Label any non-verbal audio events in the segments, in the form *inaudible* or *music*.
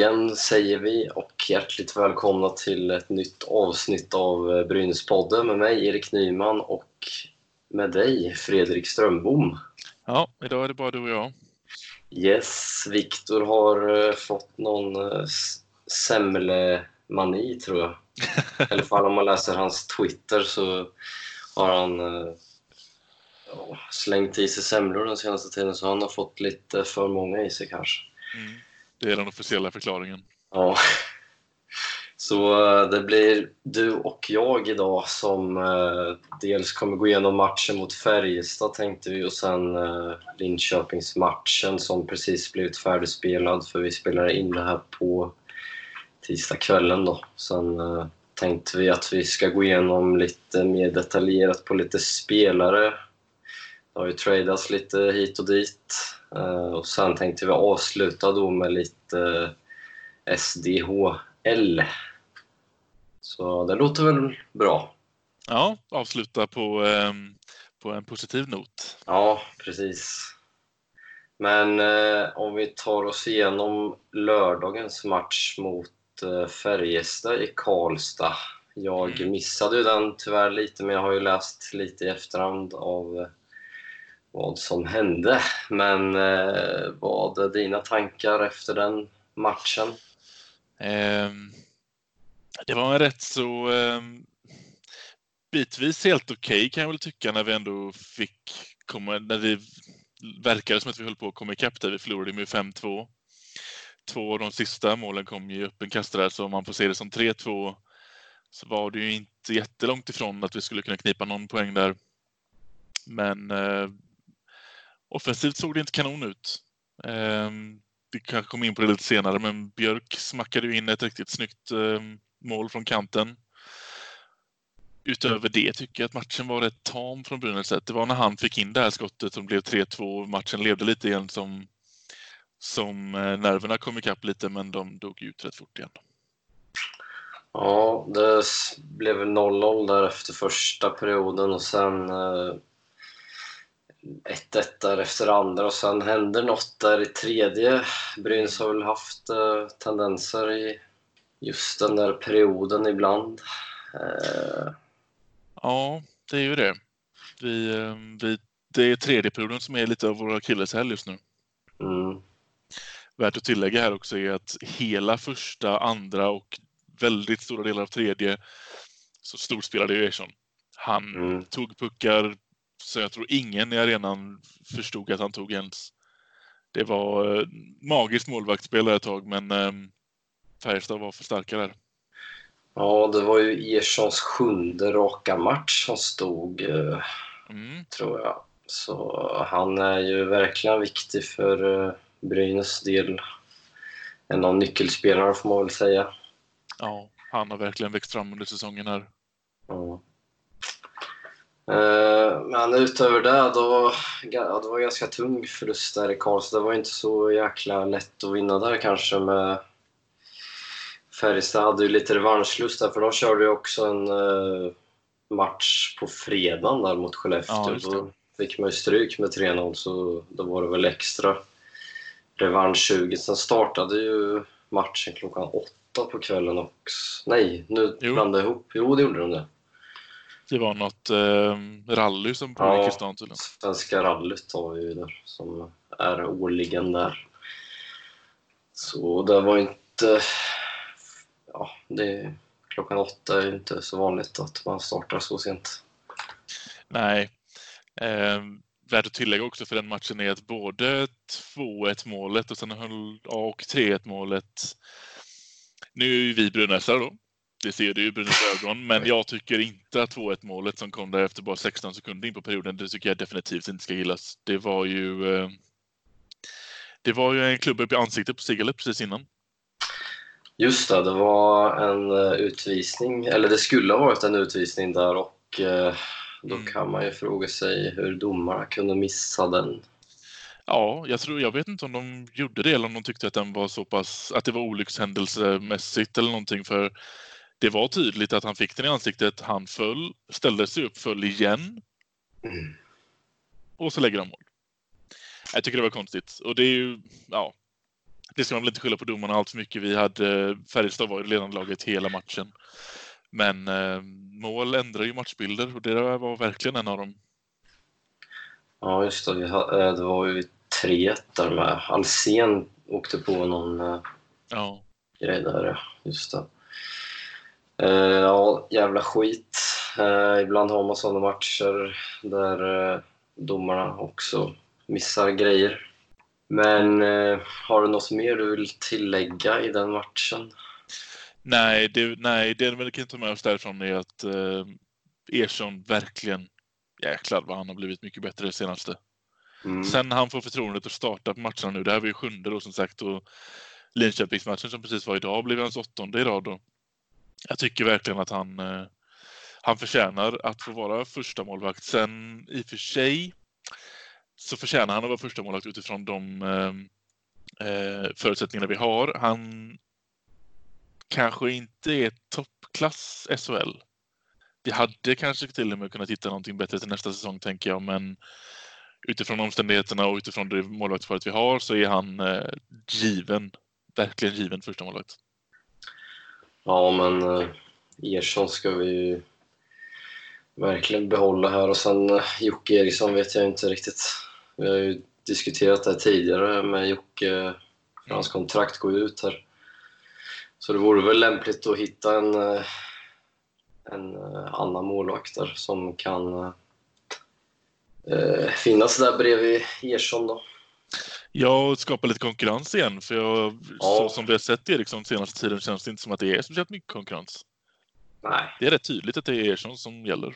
Äntligen säger vi och hjärtligt välkomna till ett nytt avsnitt av eh, Brynäspodden med mig Erik Nyman och med dig Fredrik Strömbom. Ja, idag är det bara du och jag. Yes, Viktor har eh, fått någon uh, semlemani tror jag. *laughs* I alla fall om man läser hans Twitter så har han ja, slängt i sig semlor den senaste tiden så han har fått lite för många i sig kanske. Mm. Det är den officiella förklaringen. Ja. Så eh, det blir du och jag idag som eh, dels kommer gå igenom matchen mot Färjestad tänkte vi och sen eh, Linköpingsmatchen som precis blivit färdigspelad för vi spelar in det här på tisdagskvällen då. Sen eh, tänkte vi att vi ska gå igenom lite mer detaljerat på lite spelare. Har ju tradats lite hit och dit. Eh, och sen tänkte vi avsluta då med lite eh, SDHL. Så det låter väl bra? Ja, avsluta på, eh, på en positiv not. Ja, precis. Men eh, om vi tar oss igenom lördagens match mot Färjestad i Karlstad. Jag Mm. missade ju den tyvärr lite, men jag har ju läst lite i efterhand av vad som hände. Men eh, vad är dina tankar efter den matchen? Eh, det var en rätt så eh, bitvis helt okej kan jag väl tycka när vi ändå fick komma, när det verkade som att vi höll på att komma ikapp där. Vi förlorade med 5-2. Två av de sista målen kom ju öppen där, så om man får se det som 3-2 så var det ju inte jättelångt ifrån att vi skulle kunna knipa någon poäng där. Men eh, offensivt såg det inte kanon ut. Eh, vi kanske kommer in på det lite senare, men Björk smackade ju in ett riktigt snyggt eh, mål från kanten. Utöver det tycker jag att matchen var rätt tam från Brynäs sätt. Det var när han fick in det här skottet som blev 3-2 och matchen levde lite igen som, som eh, nerverna kom ikapp lite, men de dog ut rätt fort igen. Ja, det blev 0-0 där efter första perioden och sen eh, 1-1 där efter andra och sen hände något där i tredje. Brynäs har väl haft eh, tendenser i just den där perioden ibland. Eh, Ja, det är ju det. Vi, eh, vi, det är tredje perioden som är lite av vår akilleshäl just nu. mm, Värt att tillägga här också är att hela första, andra och väldigt stora delar av tredje så storspelade ju Ersson. Han mm. tog puckar så jag tror ingen i arenan förstod att han tog ens. Det var eh, magiskt målvaktsspel ett tag, men eh, Färjestad var för starka där. Ja, det var ju Erssons sjunde raka match som stod, eh, Mm. tror jag. Så han är ju verkligen viktig för eh, Brynäs del. En av nyckelspelarna får man väl säga. Ja, han har verkligen växt fram under säsongen här. Ja. Eh, Men utöver det, då, ja, det var ganska tung förlust där i Karlstad. Det var inte så jäkla lätt att vinna där kanske. Med Färjestad hade ju lite revanschlust där, för de körde ju också en eh, match på fredagen där mot Skellefteå. Ja, då fick man ju stryk med 3-0, så då var det väl extra revansch Sen startade ju matchen klockan åtta på kvällen också. Nej, nu blandade jag ihop. Jo, det gjorde de det. Det var något eh, rally som pågick Ja. i stan tydligen. Svenska rallyt har vi ju där, som är årligen där. Så det var inte... Ja, det, klockan åtta är ju inte så vanligt att man startar så sent. Nej. Eh, värt att tillägga också för den matchen är att både 2-1 målet och sen höll och 3-1 målet. Nu är ju vi brynäsare då. Det ser du ju Brynäs ögon. Men jag tycker inte att 2-1 målet som kom där efter bara 16 sekunder in på perioden, det tycker jag definitivt inte ska gillas. Det var ju eh, det var ju en klubb upp i ansiktet på Sigalet precis innan. Just det, det var en eh, utvisning, eller det skulle ha varit en utvisning där och eh, då Mm. kan man ju fråga sig hur domarna kunde missa den. Ja, jag tror, jag vet inte om de gjorde det eller om de tyckte att den var så pass, att det var olyckshändelsemässigt eller någonting för det var tydligt att han fick den i ansiktet. Han föll, ställde sig upp, föll igen. Mm. Och så lägger han mål. Jag tycker det var konstigt. Och det är ju, ja. Det ska man väl inte skylla på domarna allt för mycket. Vi hade, Färjestad var ju ledande laget hela matchen. Men eh, mål ändrar ju matchbilder och det där var verkligen en av dem. Ja, just det. Eh, det var ju 3 där med. Alsen åkte på någon eh, Ja. grej där. Just det. Eh, ja, jävla skit. Eh, ibland har man sådana matcher där eh, domarna också missar grejer. Men har du något mer du vill tillägga i den matchen? Nej, det, nej, det vi kan ta med oss därifrån är att eh, Ersson verkligen, jäklar vad han har blivit mycket bättre det senaste. Mm. Sen han får förtroendet att starta på matcherna nu, det här var ju sjunde då som sagt och Linköpingsmatchen som precis var idag blev hans åttonde i rad då. Jag tycker verkligen att han, eh, han förtjänar att få vara första målvakt. Sen i och för sig så förtjänar han att vara första målvakt utifrån de eh, eh förutsättningarna vi har. Han kanske inte är toppklass SHL. Vi hade kanske till och med kunnat hitta någonting bättre till nästa säsong tänker jag, men utifrån omständigheterna och utifrån det målvaktsparet vi har så är han eh, given, verkligen given första målvakt. Ja, men eh, Ersson ska vi ju verkligen behålla här. Och sen eh, Jocke Eriksson vet jag inte riktigt. Vi har ju diskuterat det här tidigare med Jocke. Eh, för Hans kontrakt går ju ut här. Så det vore väl lämpligt att hitta en, eh, en eh, annan målvakt där som kan eh, eh, finnas där bredvid Ersson då. Jag skapar lite konkurrens igen, för jag, Ja. så som vi har sett Eriksson senaste tiden känns det inte som att det är speciellt mycket konkurrens. Nej, Det är rätt tydligt att det är Ersson som gäller.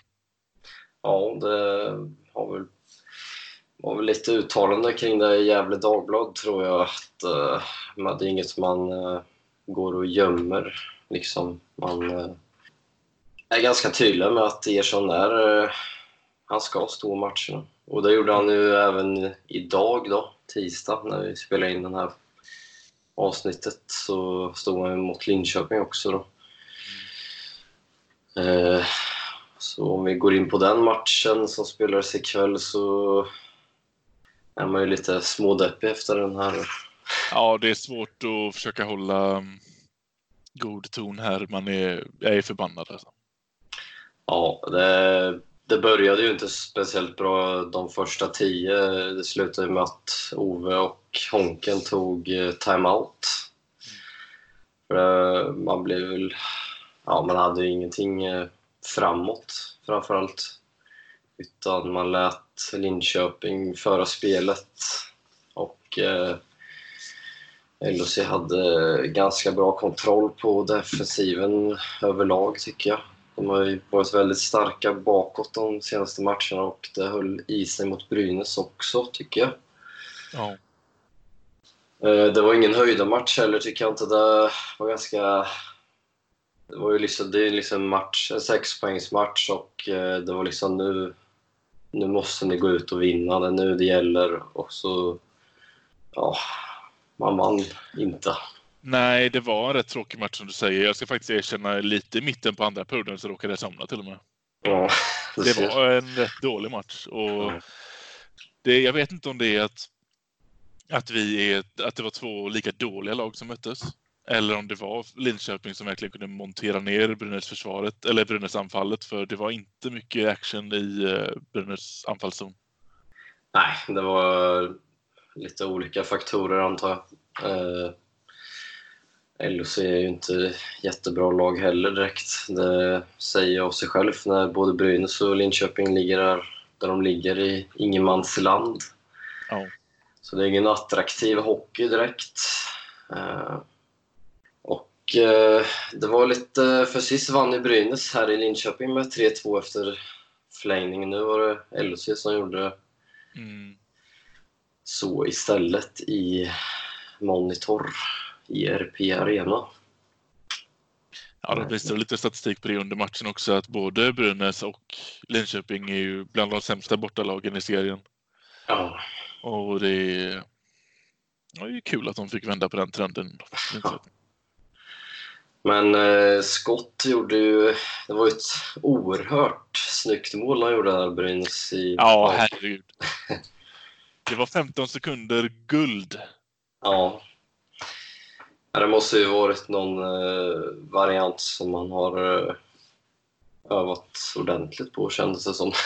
Ja, det har väl, var väl lite uttalande kring det i Gävle Dagblad tror jag. Att, men det är inget man eh, går och gömmer. Liksom. Man eh, är ganska tydlig med att Ersson är, han ska stå matcherna. Och det gjorde han ju även idag då, tisdag, när vi spelade in det här avsnittet. Så stod han mot Linköping också då. Eh, så om vi går in på den matchen som spelades ikväll så är man ju lite smådeppig efter den här. Ja, det är svårt att försöka hålla um, god ton här. Man är, är förbannad alltså. Ja, det, det började ju inte speciellt bra de första tio. Det slutade med att Ove och Honken tog eh, timeout. Eh, man blev väl... Ja, man hade ju ingenting framåt, framåt framförallt. Utan man lät Linköping föra spelet. Och eh, LHC hade ganska bra kontroll på defensiven överlag tycker jag. De har ju varit väldigt starka bakåt de senaste matcherna och det höll i sig mot Brynäs också tycker jag. Ja. Eh, Det var ingen höjda match heller tycker jag inte. Det var ganska... Det var ju liksom, det är liksom en match, en sexpoängsmatch och eh, det var liksom nu, nu måste ni gå ut och vinna. Det är nu det gäller och så... Ja, man vann inte. Nej, det var en rätt tråkig match som du säger. Jag ska faktiskt erkänna lite i mitten på andra perioden så råkade jag somna till och med. Ja, Det var en rätt dålig match. Och det, jag vet inte om det är att, att, vi är, att det var två lika dåliga lag som möttes. Eller om det var Linköping som verkligen kunde montera ner Brynäs försvaret eller Brynäs anfallet för det var inte mycket action i uh, Brynäs anfallszon. Nej, det var lite olika faktorer antar jag. LHC är ju inte jättebra lag heller direkt. Det säger av sig själv när både Brynäs och Linköping ligger där, där de ligger i ingenmansland. Ja. Så det är ingen attraktiv hockey direkt. Eh, och eh, det var lite... För sist vann ju Brynäs här i Linköping med 3-2 efter förlängning. Nu var det LHC som gjorde Mm. så istället i Monitor i RP Arena. Ja, det visade lite statistik på det under matchen också att både Brynäs och Linköping är ju bland de sämsta bortalagen i serien. Ja, Och det är, ja, det är kul att de fick vända på den trenden. Linköping. Men eh, Scott gjorde ju... Det var ju ett oerhört snyggt mål han gjorde där, Brynäs. I, Ja, herregud. Det var 15 sekunder guld. Ja. Det måste ju varit någon eh, variant som man har eh, övat ordentligt på, kändes det som. *laughs*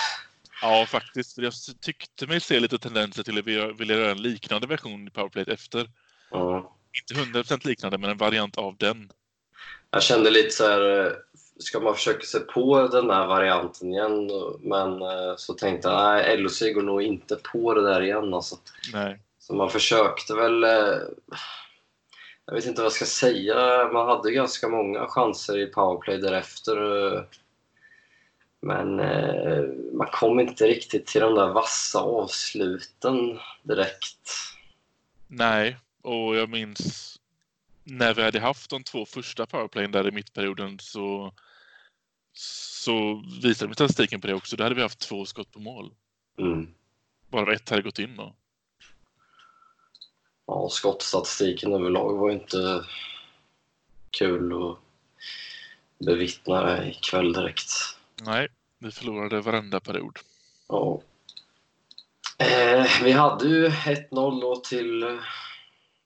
Ja, faktiskt. Jag tyckte mig se lite tendenser till att vi ville göra en liknande version i Powerplay efter. Ja. Inte 100% liknande, men en variant av den. Jag kände lite så här, eh, ska man försöka sig på den här varianten igen? Men så tänkte jag, nej, LOC går nog inte på det där igen. Alltså. Nej. Så man försökte väl... Jag vet inte vad jag ska säga. Man hade ganska många chanser i powerplay därefter. Men eh, man kom inte riktigt till de där vassa avsluten direkt. Nej, och jag minns när vi hade haft de två första powerplayen där i mittperioden så, så visade statistiken på det också. Då hade vi haft två skott på mål. Mm. Bara ett hade gått in då. Ja, skottstatistiken överlag var inte kul att bevittna ikväll direkt. Nej, vi förlorade varenda period. Ja. Eh, vi hade ju 1-0 då till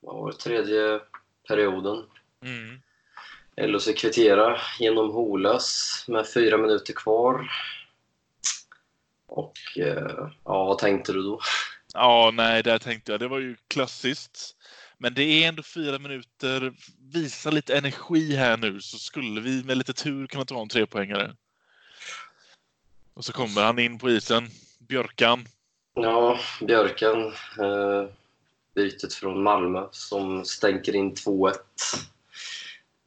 vad var det, tredje perioden. Mm. LHC kvittera genom Holös med fyra minuter kvar. Och eh, ja, vad tänkte du då? Ja, nej, där tänkte jag. Det var ju klassiskt. Men det är ändå fyra minuter. Visa lite energi här nu så skulle vi med lite tur kunna ta en trepoängare. Och så kommer han in på isen. Björkan. Ja, Björken. Eh, bytet från Malmö som stänker in 2-1.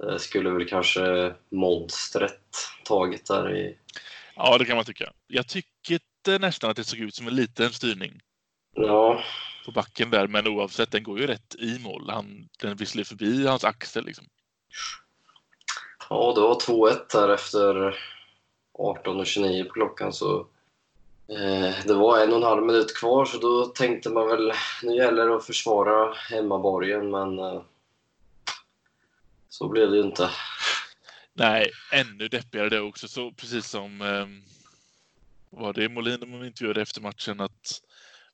Eh, skulle väl kanske monstret tagit där i... Ja, det kan man tycka. Jag tycker nästan att det såg ut som en liten styrning Ja, på backen där, men oavsett, den går ju rätt i mål. Han, den visslar förbi hans axel liksom. ja det var 2-1 där efter 18.29 på klockan så eh, det var en och en halv minut kvar så då tänkte man väl nu gäller det att försvara hemmaborgen men eh, så blev det ju inte. Nej, ännu deppigare det också. Så precis som eh, var det Molin de intervjuade efter matchen att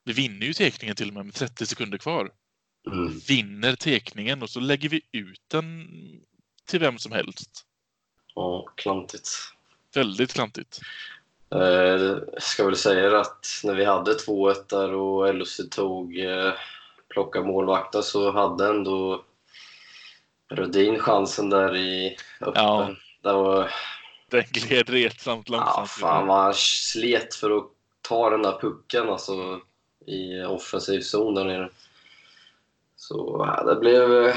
vi vinner ju tekningen till och med med 30 sekunder kvar. Mm. Vinner tekningen och så lägger vi ut den till vem som helst. Ja, klantigt. Väldigt klantigt. Eh, ska väl säga att när vi hade 2-1 där och LHC tog eh, plocka målvakter så hade ändå Rödin chansen där i öppen. Ja. Där var, Den gled retsamt ja, långsamt. fan vad han slet för att ta den där pucken alltså, i offensiv zon där nere. Så ja, det blev eh,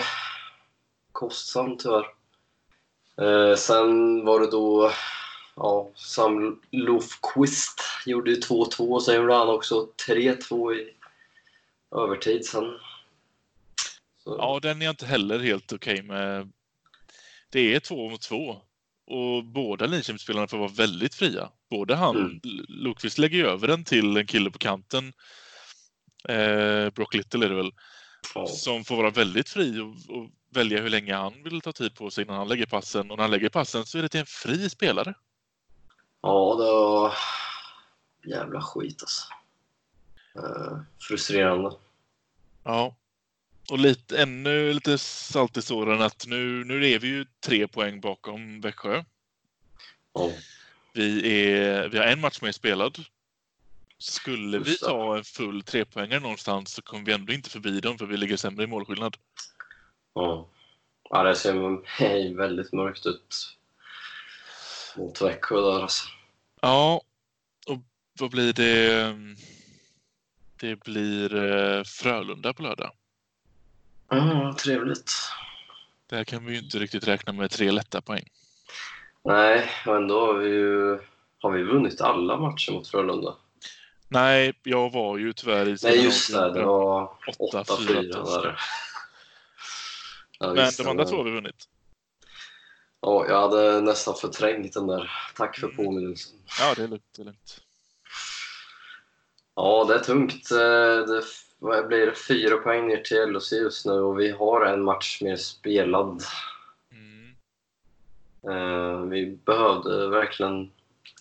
kostsamt tyvärr. Eh, sen var det då ja, Sam Lofqvist gjorde ju 2-2 och sen gjorde han också 3-2 i övertid sen. Så, Ja, den är jag inte heller helt okej med. Det är två mot två. Och båda Linköpingsspelarna får vara väldigt fria. Både han, Mm. L- Lundqvist lägger över den till en kille på kanten. Eh, Brock Little är det väl. Som får vara väldigt fri och, och välja hur länge han vill ta tid på sig innan han lägger passen. Och när han lägger passen så är det till en fri spelare. ja, det var jävla skit alltså. Eh, frustrerande. Ja. Och lite, ännu lite salt i såren att nu, nu är vi ju tre poäng bakom Växjö. Ja. Vi, är, vi har en match mer spelad. Skulle vi ta en full trepoängare någonstans så kommer vi ändå inte förbi dem för vi ligger sämre i målskillnad. Ja. ja, det ser *laughs* väldigt mörkt ut mot Växjö där alltså. Ja, och vad blir det? Det blir eh, Frölunda på lördag. Ja, trevligt. Där kan vi ju inte riktigt räkna med tre lätta poäng. Nej, och ändå har vi ju har vi vunnit alla matcher mot Frölunda. Nej, jag var ju tyvärr i Nej, just det. Det var Åtta, 8-4 fyra, där. Ja, Men de andra två har vi vunnit. Ja, jag hade nästan förträngt den där. Tack för Mm. påminnelsen. Ja, det är lugnt. Det är lugnt. Ja, det är tungt. Eh, Det blir fyra poäng ner till LHC just nu och vi har en match mer spelad. Mm. Eh, vi behövde verkligen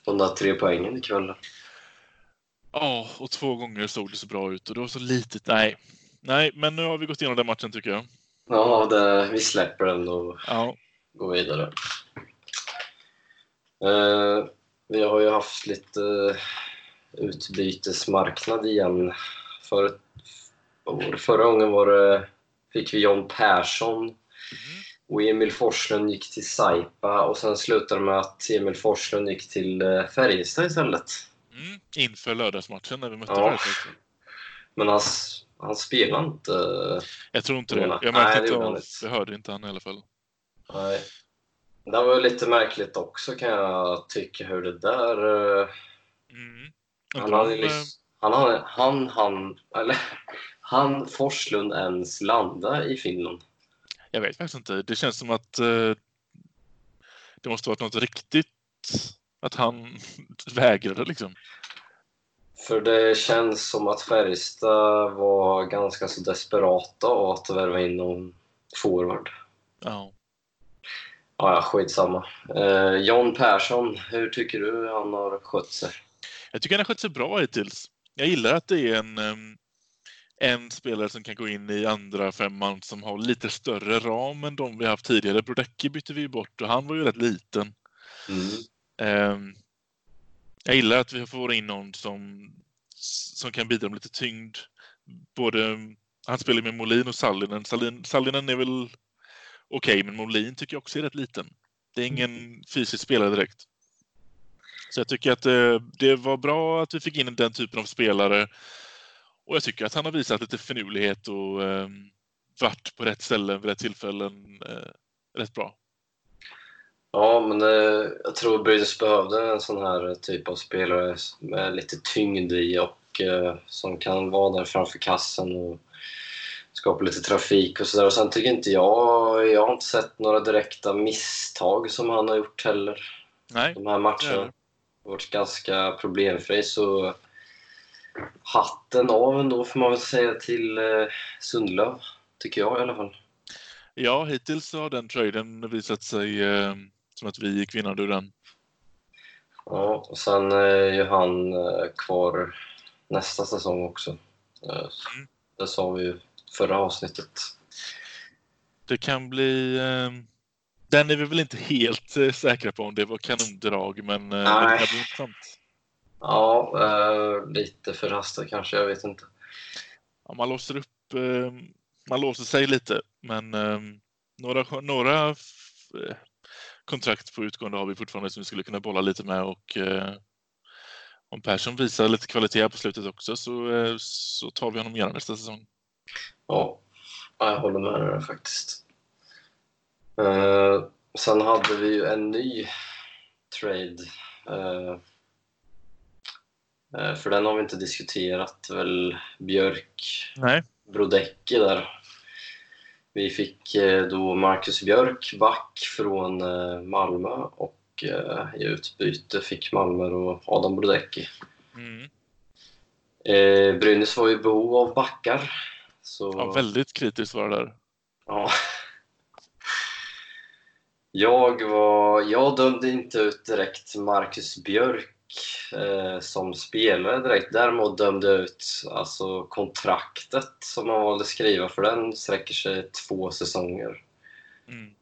de där tre poängen ikväll. Ja, och två gånger såg det så bra ut och det var så litet. Nej, nej, men nu har vi gått igenom den matchen tycker jag. Ja, det, vi släpper den och Ja, går vidare. Eh, vi har ju haft lite utbytesmarknad igen. För, förra gången var det, fick vi John Persson och Emil Forslund gick till Saipa och sen slutade det med att Emil Forslund gick till eh, Färjestad istället. Mm, inför lördagsmatchen när vi mötte Ja. Färjestad. Men han, han spelar inte. Jag tror inte det. Nej, Jag märkte inte gjorde av, inte. jag hörde inte han i alla fall. Nej. Det var ju lite märkligt också kan jag tycka hur det där... eh, Mm. Han hade om, ju lys- han, han, han, han, eller *laughs* han Forslund ens landa i Finland. Jag vet faktiskt inte. Det känns som att eh, det måste varit något riktigt att han *laughs* vägrade liksom. För det känns som att Färjestad var ganska så desperata av att värva in någon forward. Ja. Ja, ja, skitsamma. Eh, John Persson, hur tycker du han har skött sig? Jag tycker han har skött sig bra hittills. Jag gillar att det är en, en spelare som kan gå in i andra femman som har lite större ram än de vi haft tidigare. Brodecki bytte vi bort och han var ju rätt liten. Mm. Ehm, jag gillar att vi får in någon som, som kan bidra med lite tyngd. Både, han spelar med Molin och Sallinen. Sallinen, Sallinen är väl okej, men Molin tycker jag också är rätt liten. Det är ingen fysisk spelare direkt. Så jag tycker att eh, det var bra att vi fick in den typen av spelare. Och jag tycker att han har visat lite finurlighet och eh, varit på rätt ställen vid rätt tillfällen eh, rätt bra. Ja, men eh, jag tror Brynäs behövde en sån här typ av spelare med lite tyngd i och eh, som kan vara där framför kassen och skapa lite trafik och sådär. Och sen tycker inte jag, jag har inte sett några direkta misstag som han har gjort heller. Nej, De här matcherna har varit ganska problemfri så hatten av ändå får man väl säga till eh, Sundlöv, tycker jag i alla fall. Ja, hittills har den traden visat sig eh, som att vi gick vinnande ur den. Ja, och sen är ju han eh, kvar nästa säsong också. Eh, Mm. Det sa vi ju förra avsnittet. Det kan bli... Eh, den är vi väl inte helt eh, säkra på om det var kanondrag, men, eh, men det Nej. kan bli intressant. Ja, eh, lite förhastat kanske, jag vet inte. Ja, man låser upp... Eh, man låser sig lite, men eh, några, några eh, kontrakt på utgående har vi fortfarande som vi skulle kunna bolla lite med och eh, om Persson visar lite kvalitet på slutet också så, eh, så tar vi honom gärna nästa säsong. Ja, ja, jag håller med dig faktiskt. Eh, sen hade vi ju en ny trade. Eh, eh, för den har vi inte diskuterat, väl Björk Nej. Brodecki där. Vi fick eh, då Marcus Björk back från eh, Malmö och eh, i utbyte fick Malmö då Adam Brodecki. Mm. Brynäs var ju i behov av backar. Så, Ja, väldigt kritiskt var det där. ja. Jag, var, jag dömde inte ut direkt Marcus Björk eh, som spelare direkt. Däremot dömde jag ut alltså, kontraktet som man valde skriva för den sträcker sig två säsonger. Mm.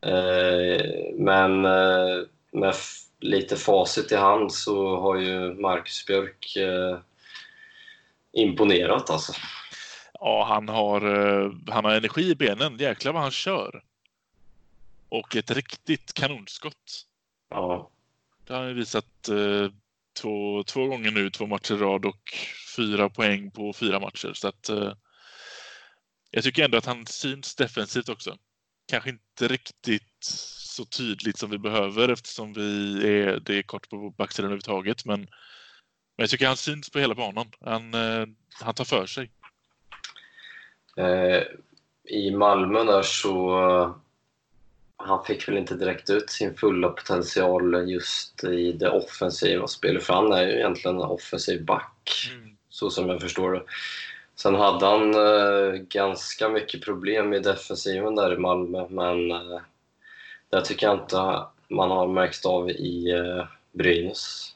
Eh, men eh, med lite facit i hand så har ju Marcus Björk eh, imponerat alltså. Ja, han har, eh, han har energi i benen. Jäklar vad han kör. Och ett riktigt kanonskott. Ja. Det har han ju visat eh, två, två gånger nu, två matcher i rad och fyra poäng på fyra matcher. Så att, eh, jag tycker ändå att han syns defensivt också. Kanske inte riktigt så tydligt som vi behöver eftersom vi är, det är kort på backsidan överhuvudtaget. Men, men jag tycker han syns på hela banan. Han, eh, han tar för sig. Eh, I Malmö där så han fick väl inte direkt ut sin fulla potential just i det offensiva spelet, för han är ju egentligen en offensiv back, så som jag förstår det. Sen hade han eh, ganska mycket problem i defensiven där i Malmö, men eh, Det tycker jag inte man har märkt av i eh, Brynäs.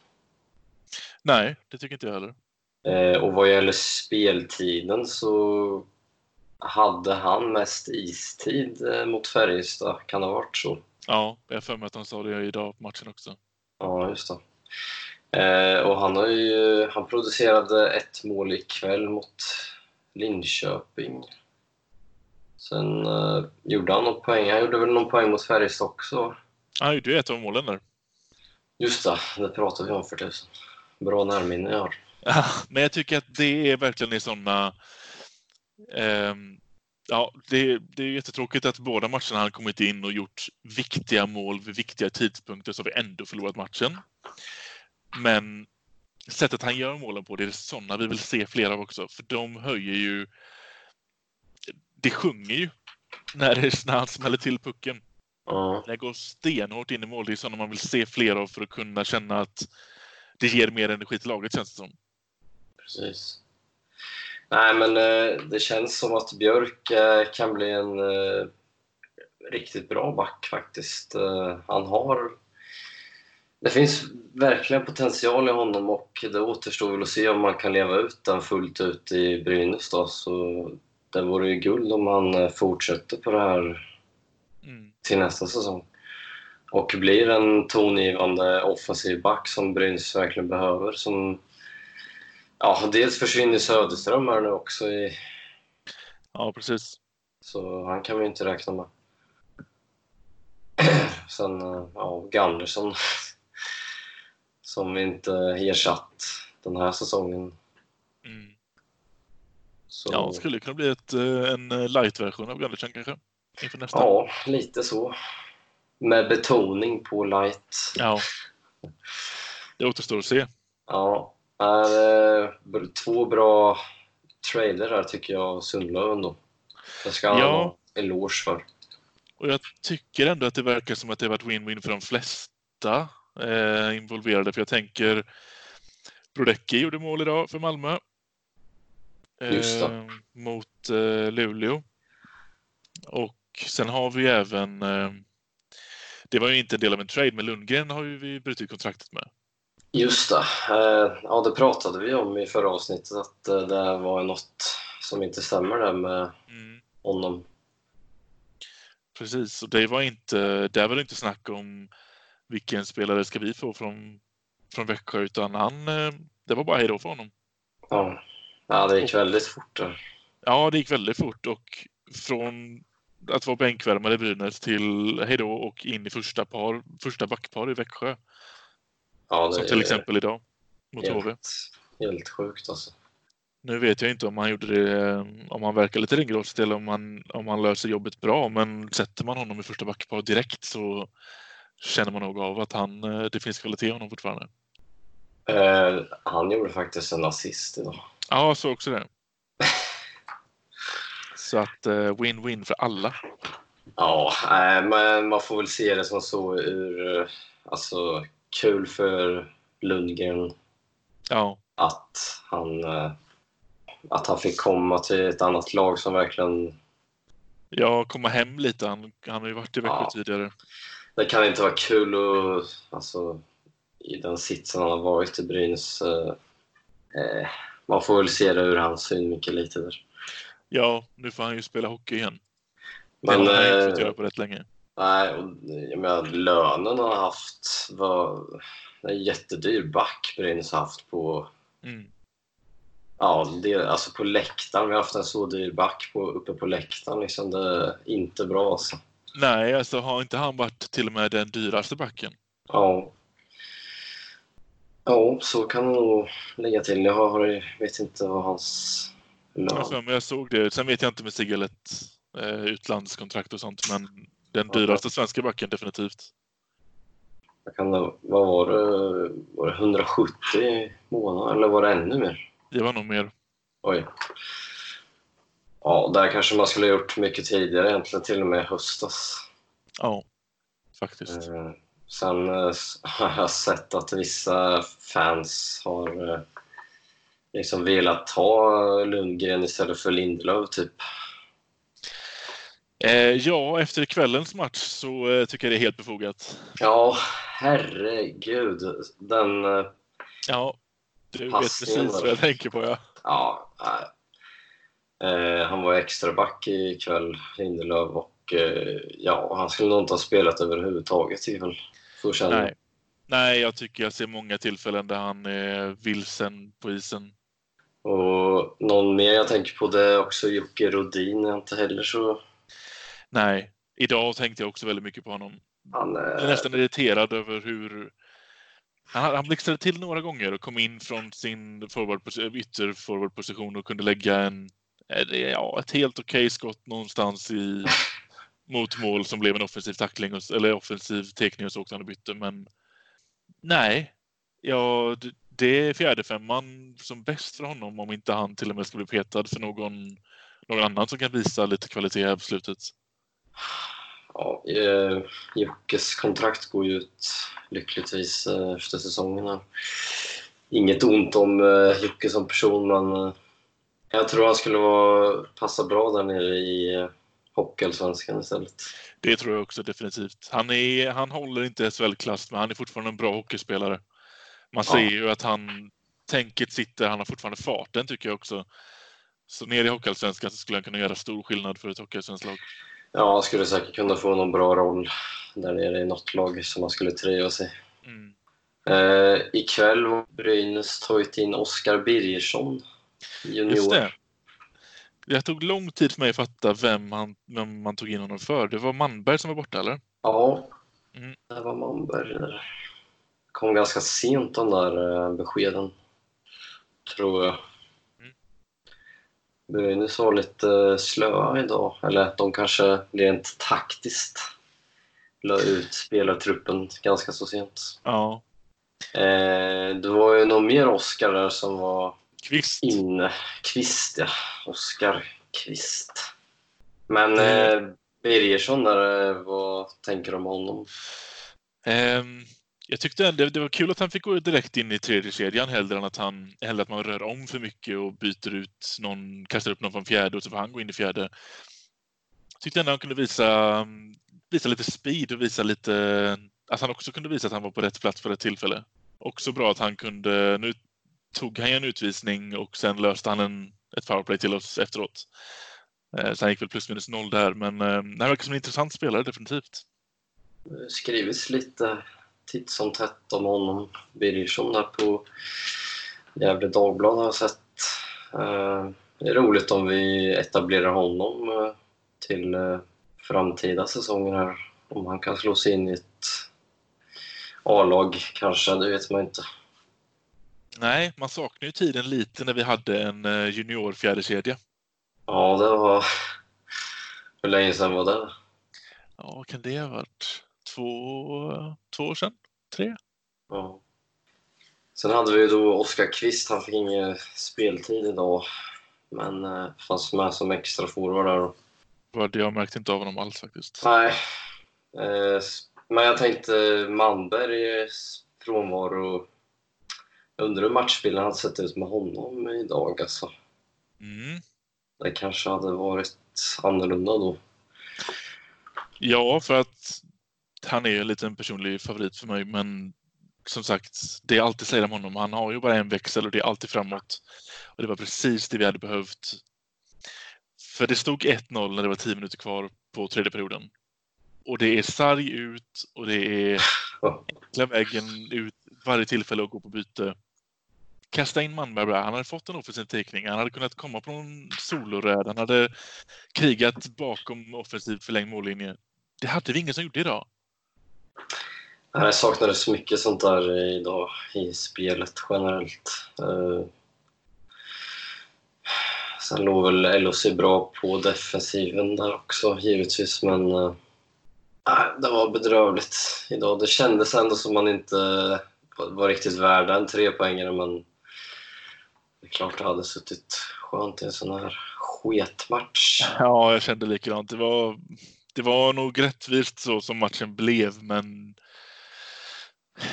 Nej, det tycker inte jag heller. Eh, och vad gäller speltiden så hade han mest istid eh, mot Färjestad. Kan det ha varit så? Ja, jag har för mig att han sa det idag på matchen också. Ja, just det. Eh, och han, har ju, han producerade ett mål ikväll mot Linköping. Sen eh, gjorde han någon poäng. Han gjorde väl någon poäng mot Färjestad också? Han gjorde ju ett av målen där. Just det, det pratade vi om för tusen. Bra närminne jag har. Ja, men jag tycker att det är verkligen i sådana... ehm, ja, det, det är jättetråkigt att båda matcherna han kommit in och gjort viktiga mål vid viktiga tidpunkter så har vi ändå förlorat matchen. Men sättet han gör målen på, det är sådana vi vill se fler av också. För de höjer ju... Det sjunger ju när, det, när han smäller till pucken. Ja, Det går stenhårt in i mål. Det är sådana man vill se fler av för att kunna känna att det ger mer energi till laget känns det som. precis. Nej, men eh, det känns som att Björk eh, kan bli en eh, riktigt bra back faktiskt. Han har... Det finns verkligen potential i honom och det återstår väl att se om man kan leva ut den fullt ut i Brynäs då. Så det vore ju guld om han fortsätter på det här Mm. till nästa säsong. Och blir en tongivande offensiv back som Brynäs verkligen behöver. Som, ja, dels försvinner Söderström här nu också, i, Ja, precis. så han kan vi inte räkna med. *clears throat* Sen, eh, ja, Gunnarsson *laughs* som vi inte ersatt den här säsongen. Mm. Så, Ja, det skulle kunna bli ett, eh, en light-version av Gundersen kanske. Inför nästa. ja, lite så. Med betoning på light. Ja. *laughs* Det återstår att se. Ja, eh, två bra trader här tycker jag av Sundlöv ändå. Det ska han Ja. ha eloge för. Och jag tycker ändå att det verkar som att det har varit win-win för de flesta eh, involverade. För jag tänker Brodecki gjorde mål idag för Malmö. Eh, mot eh, Luleå. Och sen har vi även eh, det var ju inte en del av en trade, men Lundgren har ju vi brutit kontraktet med. Just det. Eh, Ja, det pratade vi om i förra avsnittet att eh, det var något som inte stämmer där med Mm. honom. Precis, och det var inte, där var det inte snack om vilken spelare ska vi få från, från Växjö, utan han, eh, det var bara hejdå för honom. Ja, ja det gick väldigt fort där. Ja, det gick väldigt fort och från att vara bänkvärmare i Brynäs till hejdå och in i första, par, första backpar i Växjö. Ja, Som till exempel idag mot HV. helt, helt sjukt alltså. Nu vet jag inte om han gjorde det, eh, om han verkar lite ringrostig eller om han, om han löser jobbet bra. Men sätter man honom i första backpar direkt så känner man nog av att han, eh, det finns kvalitet i honom fortfarande. Eh, han gjorde faktiskt en assist idag. Ja, så också det. *laughs* Så att eh, win-win för alla. Ja, nej, men man får väl se det som så ur... eh, Alltså, kul för Lundgren Ja, att han, eh, att han fick komma till ett annat lag som verkligen... jag kommer hem lite. Han, han har ju varit i Växjö Ja. tidigare. Det kan inte vara kul att, alltså, i den sitsen han har varit i Brynäs. Eh, eh, man får väl se det ur hans synvinkel lite där. Ja, nu får han ju spela hockey igen. Men, det har han inte fått eh, göra på rätt länge. Nej, och, jag menar, lönen han har haft var en jättedyr back Brynäs har haft på Mm. Ja, det, alltså på läktaren. Vi har haft en så dyr back på, uppe på läktaren. Liksom. Det är inte bra alltså. Nej, alltså har inte han varit till och med den dyraste backen? Ja. Ja, så kan det nog lägga till. Jag har, vet inte vad hans lön... för mig jag såg det. Sen vet jag inte med Sigalet eh, utlandskontrakt och sånt, men den dyraste svenska backen definitivt. Jag kan, vad var det? Var det 170 i månaden eller var det ännu mer? Det var nog mer. Oj. Ja, där kanske man skulle ha gjort mycket tidigare egentligen, till och med höstas. Ja, faktiskt. Eh, Sen eh, *laughs* har jag sett att vissa fans har eh, liksom velat ha Lundgren istället för Lindelöf typ. Eh, ja, efter kvällens match så eh, tycker jag det är helt befogat. Ja, herregud. Den... eh, Ja, du vet precis vad jag tänker på. Ja. Ja. Eh, han var extra back ikväll, Lindelöf, och eh, ja, han skulle nog inte ha spelat överhuvudtaget. Väl så känner jag. Nej. Nej, jag tycker jag ser många tillfällen där han är vilsen på isen. Och någon mer jag tänker på det är också Jocke Rodin. är inte heller så... Nej, idag tänkte jag också väldigt mycket på honom. Han Jag är är... nästan irriterad över hur... Han, han blixtrade till några gånger och kom in från sin forward, ytterforwardposition och kunde lägga en, eh, ja, ett helt okej skott någonstans i, *laughs* mot mål som blev en offensiv tackling, och, eller offensiv tekning och så åkte han och bytte. Men nej, ja, det, det är fjärde femman som bäst för honom om inte han till och med ska bli petad för någon, någon annan som kan visa lite kvalitet här på slutet. Ja, eh, Jockes kontrakt går ju ut lyckligtvis eh, efter säsongen. här. Inget ont om eh, Jocke som person, men jag tror han skulle vara, passa bra där nere i Hockeyallsvenskan istället. Det tror jag också definitivt. Han, är, han håller inte SHL-klass, men han är fortfarande en bra hockeyspelare. Man ser Ja. ju att han tänket sitter, han har fortfarande farten tycker jag också. Så ner i Hockeyallsvenskan så skulle han kunna göra stor skillnad för ett Hockeyallsvenskt lag. Ja, han skulle säkert kunna få någon bra roll där nere i något lag som han skulle trivas i. Mm. Eh, ikväll har Brynäs tagit in Oskar Birgersson, junior. Just det. Det tog lång tid för mig att fatta vem, han, vem man tog in honom för. Det var Manberg som var borta, eller? Ja, Mm. det var Manberg där. kom ganska sent de där eh, beskeden, tror jag. Brynäs var lite eh, slöa idag, eller de kanske rent taktiskt la ut spelartruppen ganska så sent. Ja. Eh, det var ju någon mer Oskar där som var Kvist. inne. Kvist, ja. Oskar Kvist. Men Mm. eh, Birgersson där, eh, vad tänker du om honom? Ehm, jag tyckte ändå, det var kul att han fick gå direkt in i tredje kedjan hellre än att, han, hellre att man rör om för mycket och byter ut någon, kastar upp någon från fjärde och så får han gå in i fjärde. Tyckte ändå han kunde visa, visa lite speed och visa lite, att han också kunde visa att han var på rätt plats för rätt tillfälle. Också bra att han kunde, nu tog han ju en utvisning och sen löste han en, ett powerplay till oss efteråt. Eh, så han gick väl plus minus noll där, men eh, han verkar som en intressant spelare definitivt. Det skrivits lite titt som tätt om honom. Birgersson där på Gefle Dagblad har jag sett. Eh, det är roligt om vi etablerar honom eh, till eh, framtida säsonger här. Om han kan slå sig in i ett A-lag kanske, det vet man inte. Nej, man saknar ju tiden lite när vi hade en junior fjärdekedja. Ja, det var... Hur länge sedan var det? Ja, kan det ha varit? Två, två år sedan? Tre? Ja. Sen hade vi då Oskar Kvist, han fick ingen speltid idag. Men eh, fanns med som extra forward där. Vad Jag märkte inte av honom alls faktiskt. Nej. Eh, men jag tänkte Manbergs frånvaro. Jag undrar hur matchbilden hade sett ut med honom idag alltså. Mm. Det kanske hade varit annorlunda då. Ja, för att han är ju en liten personlig favorit för mig, men som sagt, det är alltid säger om honom. Han har ju bara en växel och det är alltid framåt. Och det var precis det vi hade behövt. För det stod 1-0 när det var 10 minuter kvar på tredje perioden. Och det är sarg ut och det är enkla vägen ut varje tillfälle att gå på byte. Kasta in Malmberg. Han hade fått en offensiv teckning. Han hade kunnat komma på någon soloräd. Han hade krigat bakom offensiv förlängd mållinje. Det hade vi ingen som gjorde idag. Nej, saknade så mycket sånt där idag i spelet generellt. Eh, sen låg väl LOC bra på defensiven där också givetvis, men eh, nej, det var bedrövligt idag. Det kändes ändå som man inte var riktigt värd en trepoängare, men det är klart det hade suttit skönt i en sån här sketmatch. Ja, jag kände likadant. Det var, det var nog rättvist så som matchen blev, men,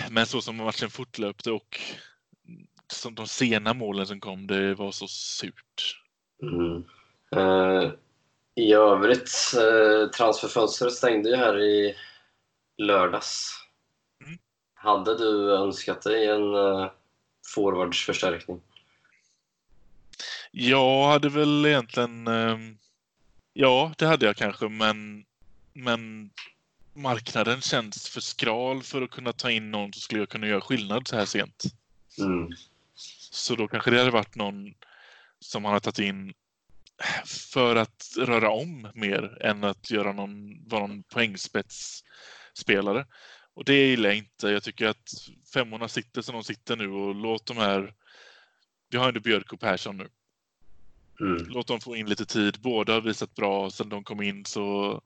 men så som matchen fortlöpte och som de sena målen som kom, det var så surt. Mm. Eh, I övrigt, eh, transferfönstret stängde ju här i lördags. Mm. Hade du önskat dig en eh, forwardsförstärkning? Jag hade väl egentligen... ehm, Ja, det hade jag kanske, men, men marknaden känns för skral för att kunna ta in någon som skulle kunna göra skillnad så här sent. Mm. Så då kanske det hade varit någon som man har tagit in för att röra om mer än att göra någon, vara någon poängspetsspelare. Och det gillar jag inte. Jag tycker att femmorna sitter som de sitter nu och låt de här... Vi har ändå Björk och Persson nu. Mm. Låt dem få in lite tid. Båda har visat bra sen de kom in så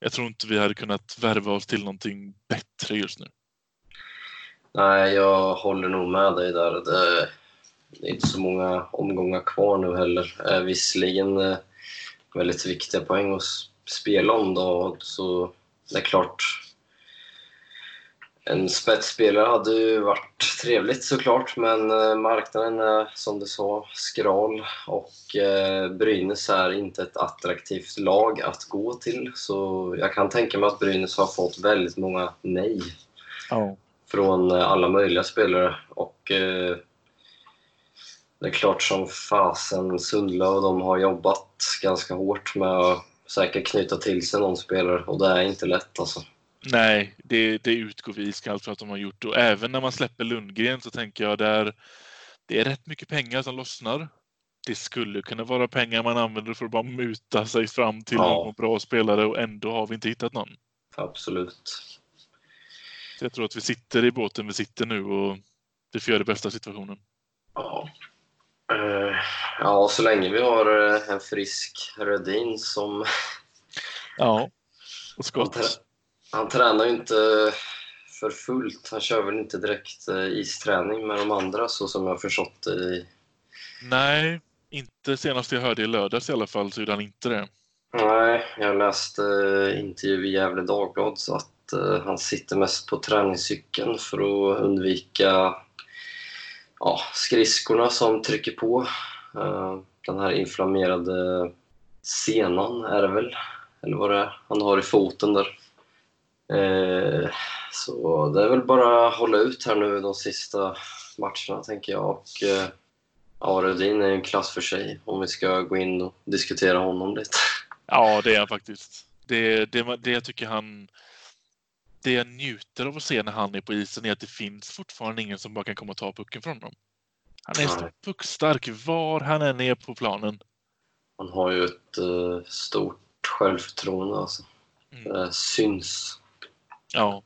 jag tror inte vi hade kunnat värva oss till någonting bättre just nu. Nej, jag håller nog med dig där. Det, är inte så många omgångar kvar nu heller. Eh, visserligen eh, väldigt viktiga poäng att spela om då, så det är klart. En spetsspelare hade ju varit trevligt såklart, men eh, marknaden är som du sa skral och eh, Brynäs är inte ett attraktivt lag att gå till. Så jag kan tänka mig att Brynäs har fått väldigt många nej Ja. från eh, alla möjliga spelare. Och det är klart som fasen Sundla och de har jobbat ganska hårt med att säkert knyta till sig någon spelare och det är inte lätt alltså. Nej, det, det utgår vi iskallt för att de har gjort. Och även när man släpper Lundgren så tänker jag där det är rätt mycket pengar som lossnar. Det skulle kunna vara pengar man använder för att bara muta sig fram till Ja. någon bra spelare och ändå har vi inte hittat någon. Absolut. Så jag tror att vi sitter i båten vi sitter nu och vi får göra det bästa av situationen. Ja. Eh, ja, så länge vi har eh, en frisk Rödin som... Ja. Och Han, skott. Han tränar ju inte för fullt. Han kör väl inte direkt eh, isträning med de andra så som jag har förstått det i Nej, inte senast jag hörde i lördags i alla fall så gjorde han inte det. Nej, jag läste eh, intervju i Gefle Dagblad så att eh, han sitter mest på träningscykeln för att undvika ja, skridskorna som trycker på. Den här inflammerade senan är det väl, eller vad det är, han har i foten där. Eh, så det är väl bara att hålla ut här nu de sista matcherna tänker jag. Och, eh, ja, Rödin är en klass för sig om vi ska gå in och diskutera honom lite. Ja, det är han faktiskt. Det, det, det jag tycker han... Det jag njuter av att se när han är på isen är att det finns fortfarande ingen som bara kan komma och ta pucken från honom. Han är så puckstark var han än är på planen. Han har ju ett eh, stort självförtroende alltså. Mm. Det syns. Ja.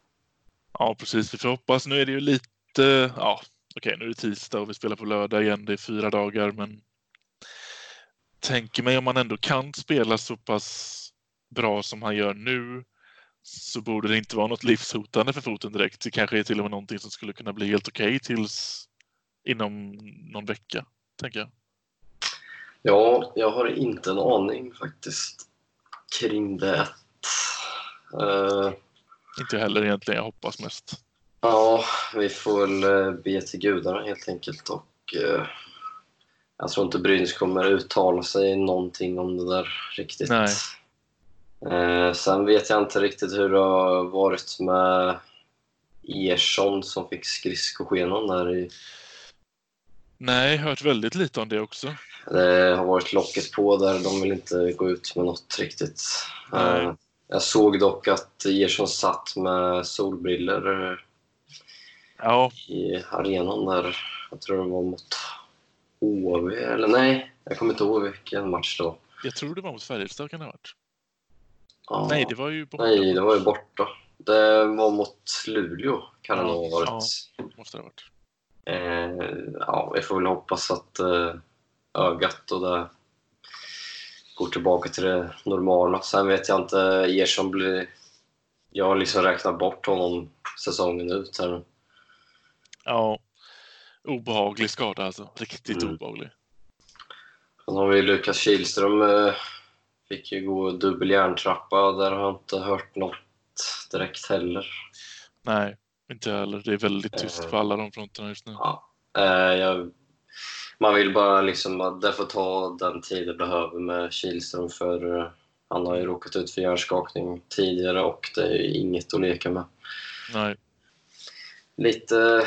ja, precis. Vi får hoppas. Nu är det ju lite... Ja, okej, nu är det tisdag och vi spelar på lördag igen. Det är fyra dagar, men tänker mig om man ändå kan spela så pass bra som han gör nu så borde det inte vara något livshotande för foten direkt. Det kanske är till och med någonting som skulle kunna bli helt okej tills inom någon vecka, tänker jag. Ja, jag har inte en aning faktiskt kring det. Uh, inte heller egentligen, jag hoppas mest. ja, vi får väl eh, be till gudarna helt enkelt och eh, jag tror inte Brynäs kommer uttala sig någonting om det där riktigt. Nej. Eh, sen vet jag inte riktigt hur det har varit med Ersson som fick skridskoskenan där i Nej, hört väldigt lite om det också. Det har varit locket på där. De vill inte gå ut med något riktigt. Nej. Jag såg dock att Ersson satt med solbriller Ja, i arenan där. Jag tror det var mot HV, eller nej, jag kommer inte ihåg vilken match då. jag tror det var mot Färjestad kan det ha varit. Ja, Nej, det var ju borta. nej, det var ju borta. Det var mot Luleå, kan det Ja, ha varit. Måste det ha varit. Eh, ja, vi får väl hoppas att eh, ögat och det går tillbaka till det normala. Sen vet jag inte, Ersson blir... Jag har liksom räknat bort honom säsongen ut här. Ja, obehaglig skada alltså. Riktigt Mm. obehaglig. Sen har vi Lukas Kihlström. Eh, fick ju gå dubbel järntrappa. Där har jag inte hört något direkt heller. Nej, inte heller. Det är väldigt tyst Eh. på alla de fronterna just nu. Ja, eh, jag, man vill bara liksom det får ta den tid det behöver med Kihlström för eh, Han har ju råkat ut för hjärnskakning tidigare och det är ju inget att leka med. Nej. Lite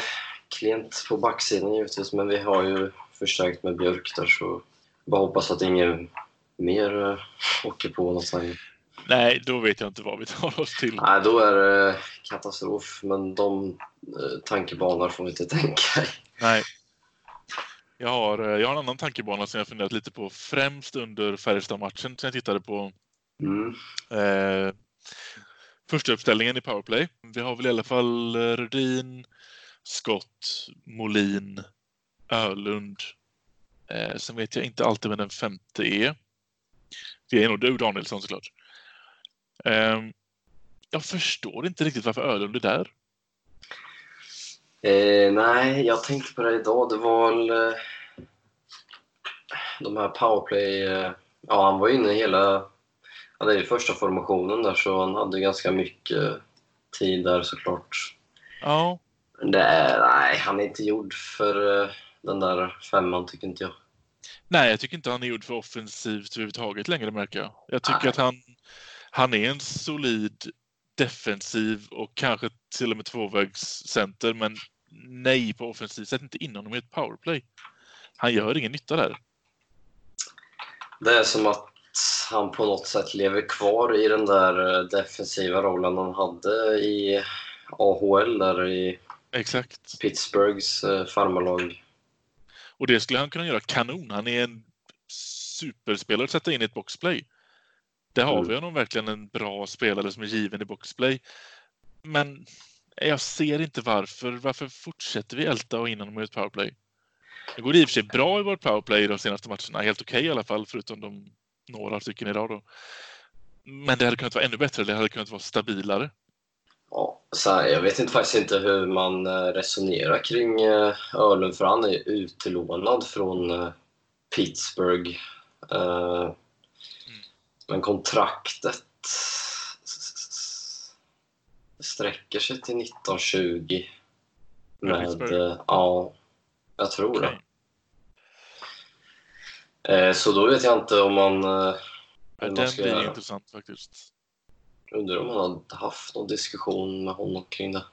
klent på backsidan givetvis, men vi har ju förstärkt med Björk där så bara hoppas att ingen mer äh, åker på något sen. Nej, då vet jag inte vad vi tar oss till. Nej, då är det katastrof, men de äh, tankebanor får vi inte *laughs* tänka i. Nej. Jag har, eh, jag har en annan tankebana som jag funderat lite på, främst under Färjestad-matchen som jag tittade på. Mm. Eh, första uppställningen i powerplay. Vi har väl i alla fall Rudin, Skott, Molin, Ölund. Eh, sen vet jag inte alltid vem den femte är. Det är nog du Danielsson såklart. Eh, jag förstår inte riktigt varför Ölund är där. Eh, nej, jag tänkte på det idag. Det var väl eh, de här powerplay... Eh, ja, han var inne i hela... Ja, det är ju första formationen där, så han hade ganska mycket tid där såklart. Ja. Det är, nej, han är inte gjord för eh, den där femman, tycker inte jag. Nej, jag tycker inte han är gjord för offensivt överhuvudtaget längre märker jag. Jag tycker Nej. att han, han är en solid defensiv och kanske till och med tvåvägscenter, men nej på offensiv. Sätt inte in honom i ett powerplay. Han gör ingen nytta där. Det är som att han på något sätt lever kvar i den där eh, defensiva rollen han hade i AHL där i Exakt. Pittsburghs eh, farmarlag. Och det skulle han kunna göra kanon. Han är en superspelare att sätta in i ett boxplay. Där har Mm. vi honom verkligen en bra spelare som är given i boxplay. Men jag ser inte varför. Varför fortsätter vi älta och in honom i ett powerplay? Det går i och för sig bra i vårt powerplay de senaste matcherna. Helt okej i alla fall, förutom de några stycken idag då. Men det hade kunnat vara ännu bättre. Det hade kunnat vara stabilare. Ja, så här, jag vet inte, faktiskt inte hur man eh, resonerar kring eh, Öhlund, för han är utlånad från eh, Pittsburgh. Men kontraktet sträcker sig till 1920. Med eh, ja, jag tror Okej. det. Eh, Så då vet jag inte om man, eh, Ja, man Den blir göra. intressant faktiskt. Undrar om man har haft någon diskussion med honom kring det.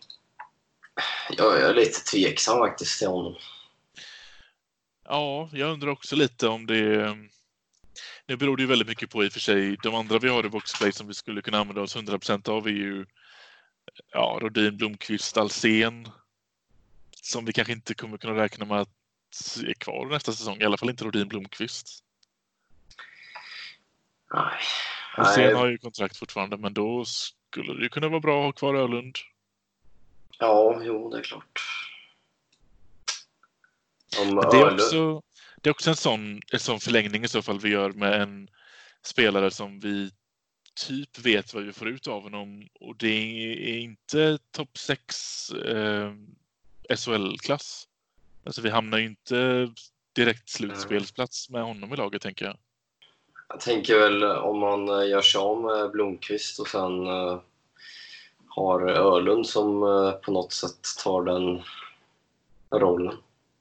Jag är lite tveksam faktiskt till honom. Ja, jag undrar också lite om det... Nu beror det ju väldigt mycket på i och för sig. De andra vi har i boxplay som vi skulle kunna använda oss 100% av är ju ja, Rodin, Blomqvist, Alsen Som vi kanske inte kommer kunna räkna med att är kvar nästa säsong. I alla fall inte Rodin, Blomqvist. Nej. Alsen har ju kontrakt fortfarande, men då skulle det kunna vara bra att ha kvar Ölund. Ja, jo, det är klart. Om det, är Öhlund- också, det är också en sån, en sån förlängning i så fall vi gör med en spelare som vi typ vet vad vi får ut av honom och det är inte topp 6 eh, SHL-klass. Alltså vi hamnar ju inte direkt slutspelsplats med honom i laget tänker jag. Jag tänker väl om man eh, gör sig av med Blomqvist och sen eh, har Ölund som eh, på något sätt tar den rollen.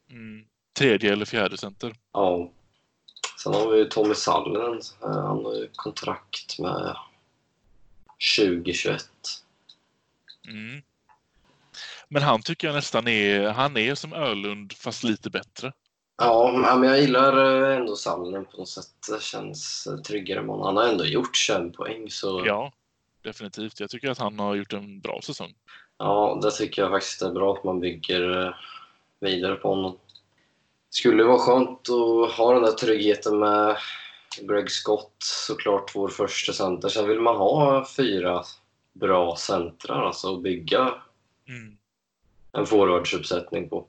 Mm. Tredje eller fjärde center. Ja. Sen har vi ju Tommy Sallinen. Han har ju kontrakt med 2021. Mm. Men han tycker jag nästan är, han är som Ölund fast lite bättre. Ja, men jag gillar eh, ändå Sallinen på något sätt. Det känns eh, tryggare med honom. Han har ändå gjort 21 poäng så Ja, definitivt. Jag tycker att han har gjort en bra säsong. Ja, det tycker jag faktiskt är bra att man bygger eh, vidare på honom. Skulle vara skönt att ha den där tryggheten med Greg Scott, såklart vår första center. Sen vill man ha fyra bra centrar alltså, och bygga Mm. en forwardsuppsättning på.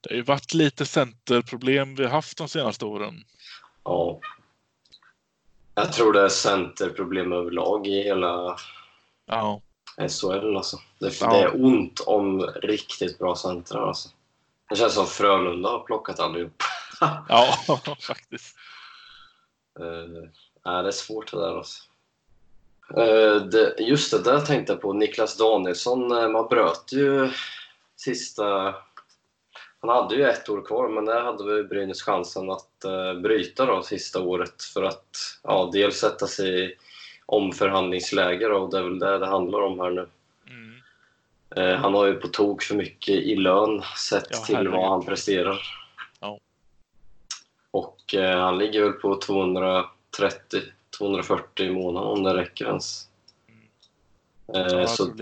Det har ju varit lite centerproblem vi har haft de senaste åren. Ja. Jag tror det är centerproblem överlag i hela Ja, SHL. Alltså. Det, Ja. det är ont om riktigt bra centrar. Alltså. Det känns som Frölunda har plockat allihop. *laughs* ja faktiskt. Uh, nej, det är svårt det där alltså. Eh, det, just det, där tänkte jag på. Niklas Danielsson, eh, man bröt ju sista Han hade ju ett år kvar, men där hade väl Brynäs chansen att uh, bryta då sista året för att ja, dels sätta sig i omförhandlingsläge då, och det är väl det det handlar om här nu. Mm. Uh, han har ju på tok för mycket i lön sett Ja, till vad han presterar. Ja. Och uh, han ligger väl på 230-240 i månaden om det räcker ens. Uh, jag så.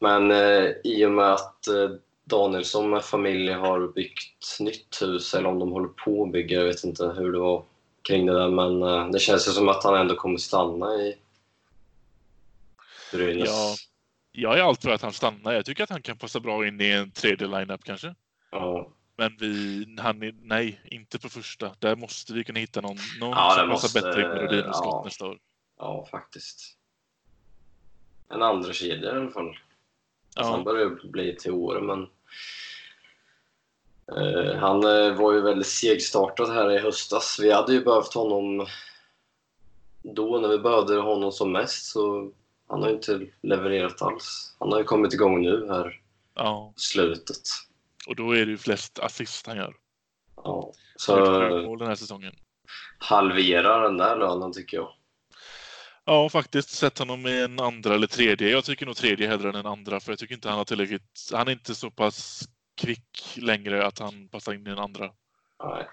Men eh, i och med att eh, Danielsson med familj har byggt nytt hus, eller om de håller på att bygga, jag vet inte hur det var kring det där, men eh, det känns ju som att han ändå kommer stanna i Brynäs. Ja. Jag är allt för att han stannar. Jag tycker att han kan passa bra in i en tredje lineup kanske. Ja, Men vi, han är, nej, inte på första. Där måste vi kunna hitta någon, någon Ja, det som måste- passar bättre in med Rodin och Scott ja. nästa år. ja, faktiskt. En andra kedja i alla fall. Han Ja, börjar bli till åren, men eh, han eh, var ju väldigt segstartad här i höstas. Vi hade ju behövt honom då när vi behövde honom som mest, så han har ju inte levererat alls. Han har ju kommit igång nu här ja, slutet. och då är det ju flest assist han gör. Ja. Så mål den här säsongen. halvera den där lönen tycker jag. Ja, faktiskt. Sätt honom i en andra eller tredje. Jag tycker nog tredje hellre än en andra, för jag tycker inte han har tillräckligt... Han är inte så pass kvick längre att han passar in i en andra. Nej.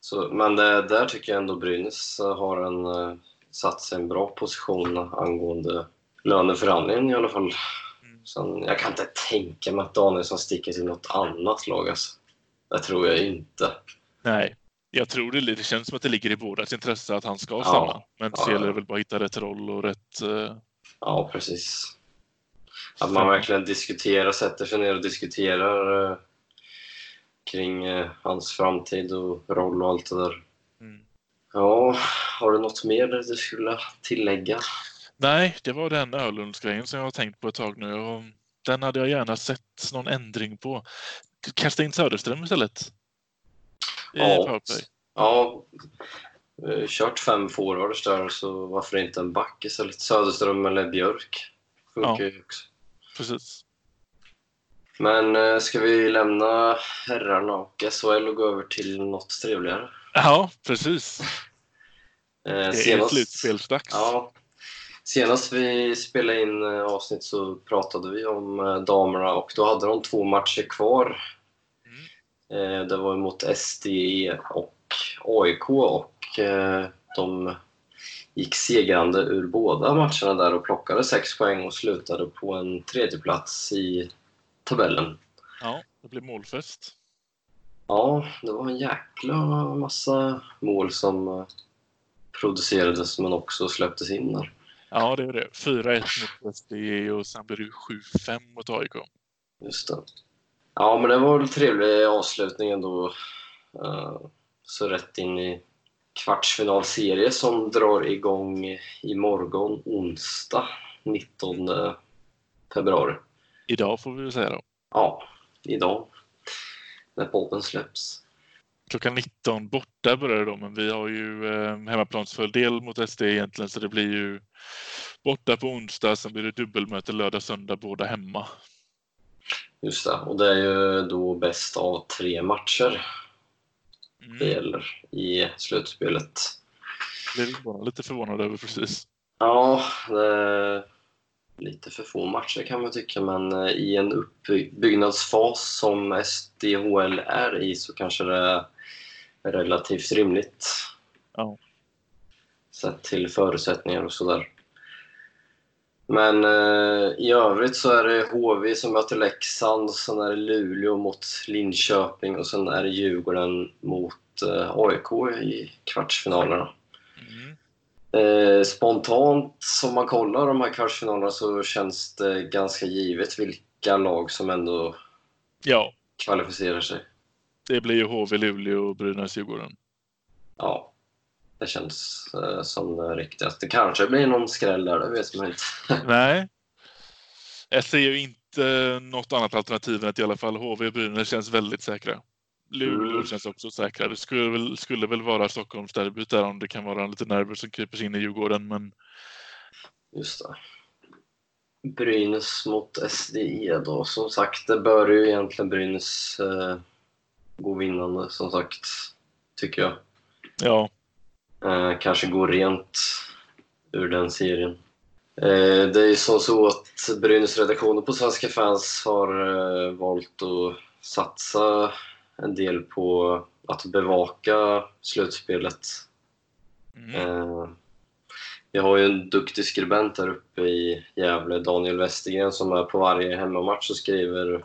Så, men det, där tycker jag ändå Brynäs eh, har en, eh, satt sig i en bra position angående löneförhandlingen i alla fall. Mm. Sen, jag kan inte tänka mig att Danielsson sticker till något annat lag. Alltså. Det tror jag inte. Nej, jag tror det, det känns som att det ligger i bådas intresse att han ska Ja. stanna. Men Ja, så gäller ja. det väl bara att hitta rätt roll och rätt... eh, Ja, precis. Att man verkligen diskuterar, sätter sig ner och diskuterar eh, kring eh, hans framtid och roll och allt det där. Mm. Ja, har du något mer du skulle tillägga? Nej, det var den Ölundsgrejen som jag har tänkt på ett tag nu. Och den hade jag gärna sett någon ändring på. Kasta in Söderström istället. I Ja. powerplay. Ja, eh, kört fem forwards där, så varför inte en back istället? Söderström eller Björk funkar ju också. Precis. Men eh, ska vi lämna herrarna och SHL och gå över till något trevligare? Ja, precis. Eh, Det är slutspelsdags. Ja, senast vi spelade in eh, avsnitt så pratade vi om eh, damerna och då hade de två matcher kvar. Eh, det var mot SDE och AIK och de gick segrande ur båda matcherna där och plockade sex poäng och slutade på en tredje plats i tabellen. Ja, det blir målfest. Ja, det var en jäkla massa mål som producerades men också släpptes in där. Ja, det är det. 4-1 mot SDE och sen blir det 7-5 mot AIK. Just det. Ja, men det var väl trevlig avslutning ändå. Eh, Så rätt in i kvartsfinalserie som drar igång imorgon onsdag 19 februari. Idag får vi väl säga då. Ja, idag när podden släpps. Klockan 19 borta börjar det då, men vi har ju eh, hemmaplansfördel mot SD egentligen, så det blir ju borta på onsdag, sen blir det dubbelmöte lördag, söndag, båda hemma. Just det, och det är ju då bäst av tre matcher det Mm. gäller i slutspelet. Det är bara lite förvånade över precis. Ja, det lite för få matcher kan man tycka, men eh, i en uppbyggnadsfas som SDHL är i så kanske det är relativt rimligt. Ja. Sett till förutsättningar och sådär. Men eh, i övrigt så är det HV som möter Leksand, sen är det Luleå mot Linköping och sen är det Djurgården mot eh, AIK i kvartsfinalerna. Mm. Eh, spontant, om man kollar de här kvartsfinalerna så känns det ganska givet vilka lag som ändå Ja, kvalificerar sig. Det blir ju HV, Luleå och Brynäs, Djurgården. Ja, det känns eh, som det riktigaste. Det kanske blir någon skräll där, det vet man inte. *laughs* Nej. Jag ser ju inte något annat alternativ än att i alla fall HV och Brynäs känns väldigt säkra. Luleå Mm. känns också säkra. Det skulle väl, skulle väl vara Stockholmsderbyt där om det kan vara lite nerver som kryper sig in i Djurgården, men Just det. Brynäs mot SDE då. Som sagt, det bör ju egentligen Brynäs eh, gå vinnande, som sagt, tycker jag. Ja, Eh, kanske gå rent ur den serien. Eh, det är ju som så att Brynäs-redaktionen på Svenska fans har eh, valt att satsa en del på att bevaka slutspelet. mm. Eh, vi har ju en duktig skribent här uppe i Gävle, Daniel Westergren, som är på varje hemmamatch och skriver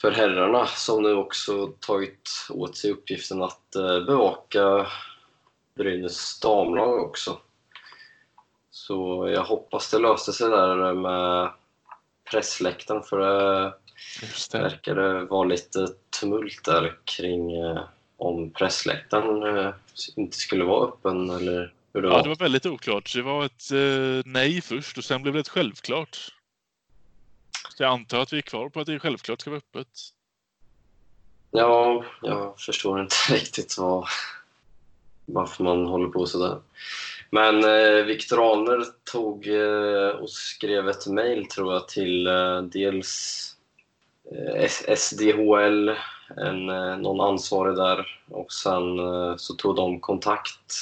för herrarna, som nu också tagit åt sig uppgiften att eh, bevaka Brynäs damlag också. Så jag hoppas det löste sig där med pressläktaren, för det just det. verkade vara lite tumult där kring eh, om pressläktaren eh, inte skulle vara öppen eller hur det Ja, var. det var väldigt oklart. Det var ett nej först och sen blev det ett självklart. Så jag antar att vi är kvar på att det självklart ska vara öppet. Ja, jag förstår inte *laughs* riktigt vad, varför man håller på sådär. Men eh, Viktor Ahlner tog eh, och skrev ett mejl, tror jag, till eh, dels eh, SDHL, en, eh, någon ansvarig där, och sen eh, så tog de kontakt.